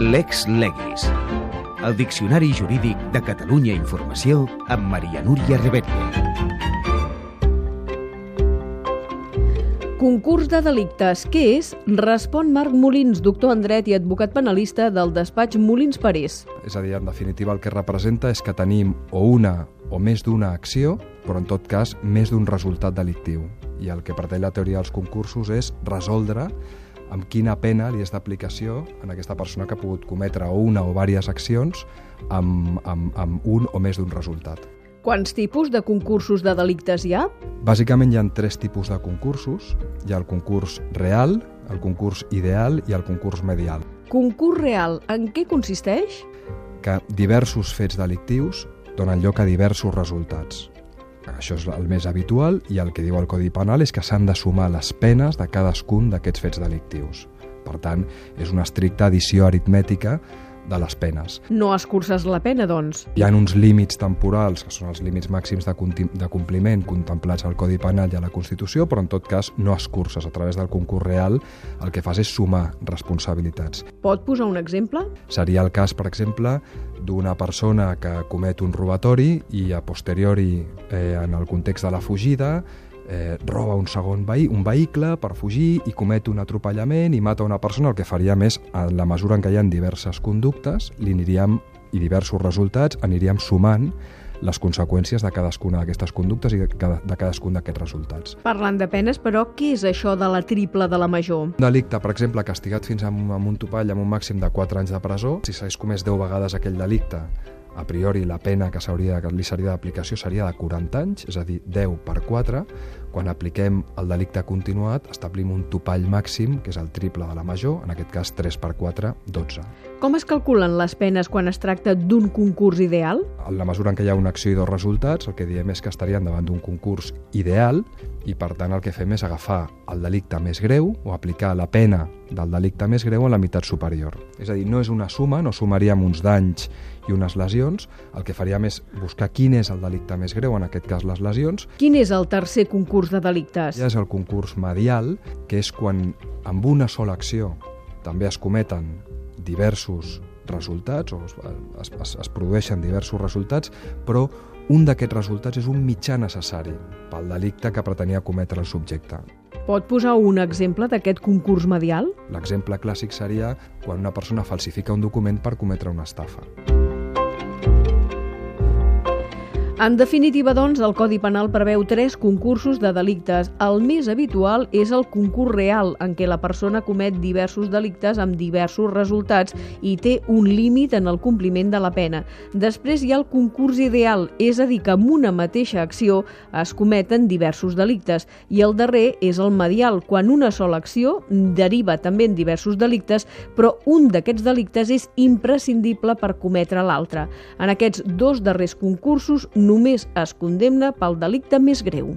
Lex Legis, el Diccionari Jurídic de Catalunya Informació amb Maria Núria Rebetlla. Concurs de delictes. Què és? Respon Marc Molins, doctor en dret i advocat penalista del despatx Molins Parés. És a dir, en definitiva, el que representa és que tenim o una o més d'una acció, però en tot cas més d'un resultat delictiu. I el que pretén la teoria dels concursos és resoldre amb quina pena li és d'aplicació en aquesta persona que ha pogut cometre una o diverses accions amb, amb, amb un o més d'un resultat. Quants tipus de concursos de delictes hi ha? Bàsicament hi ha tres tipus de concursos. Hi ha el concurs real, el concurs ideal i el concurs medial. Concurs real, en què consisteix? Que diversos fets delictius donen lloc a diversos resultats. Això és el més habitual i el que diu el Codi Penal és que s'han de sumar les penes de cadascun d'aquests fets delictius. Per tant, és una estricta addició aritmètica de les penes. No escurces la pena, doncs. Hi ha uns límits temporals, que són els límits màxims de, de compliment contemplats al Codi Penal i a la Constitució, però en tot cas no escurces. A través del concurs real el que fas és sumar responsabilitats. Pot posar un exemple? Seria el cas, per exemple, d'una persona que comet un robatori i a posteriori, eh, en el context de la fugida, eh, roba un segon vehi un vehicle per fugir i comet un atropellament i mata una persona, el que faria més, en la mesura en què hi ha diverses conductes, li aniríem, i diversos resultats, aniríem sumant les conseqüències de cadascuna d'aquestes conductes i de, de cadascun d'aquests resultats. Parlant de penes, però, què és això de la triple de la major? Un delicte, per exemple, castigat fins a un, amb un topall amb un màxim de 4 anys de presó, si s'hagués comès 10 vegades aquell delicte, a priori la pena que, que li seria d'aplicació seria de 40 anys, és a dir, 10 per 4. Quan apliquem el delicte continuat, establim un topall màxim, que és el triple de la major, en aquest cas 3 per 4, 12. Com es calculen les penes quan es tracta d'un concurs ideal? En la mesura en què hi ha una acció i dos resultats, el que diem és que estarien davant d'un concurs ideal i, per tant, el que fem és agafar el delicte més greu o aplicar la pena del delicte més greu a la meitat superior. És a dir, no és una suma, no sumaríem uns danys i unes lesions, el que faríem és buscar quin és el delicte més greu, en aquest cas les lesions. Quin és el tercer concurs de delictes? Ja és el concurs medial, que és quan amb una sola acció també es cometen diversos resultats o es, es, es produeixen diversos resultats, però un d'aquests resultats és un mitjà necessari pel delicte que pretenia cometre el subjecte. Pot posar un exemple d'aquest concurs medial? L'exemple clàssic seria quan una persona falsifica un document per cometre una estafa. En definitiva, doncs, el Codi Penal preveu tres concursos de delictes. El més habitual és el concurs real, en què la persona comet diversos delictes amb diversos resultats i té un límit en el compliment de la pena. Després hi ha el concurs ideal, és a dir, que amb una mateixa acció es cometen diversos delictes. I el darrer és el medial, quan una sola acció deriva també en diversos delictes, però un d'aquests delictes és imprescindible per cometre l'altre. En aquests dos darrers concursos només es condemna pel delicte més greu.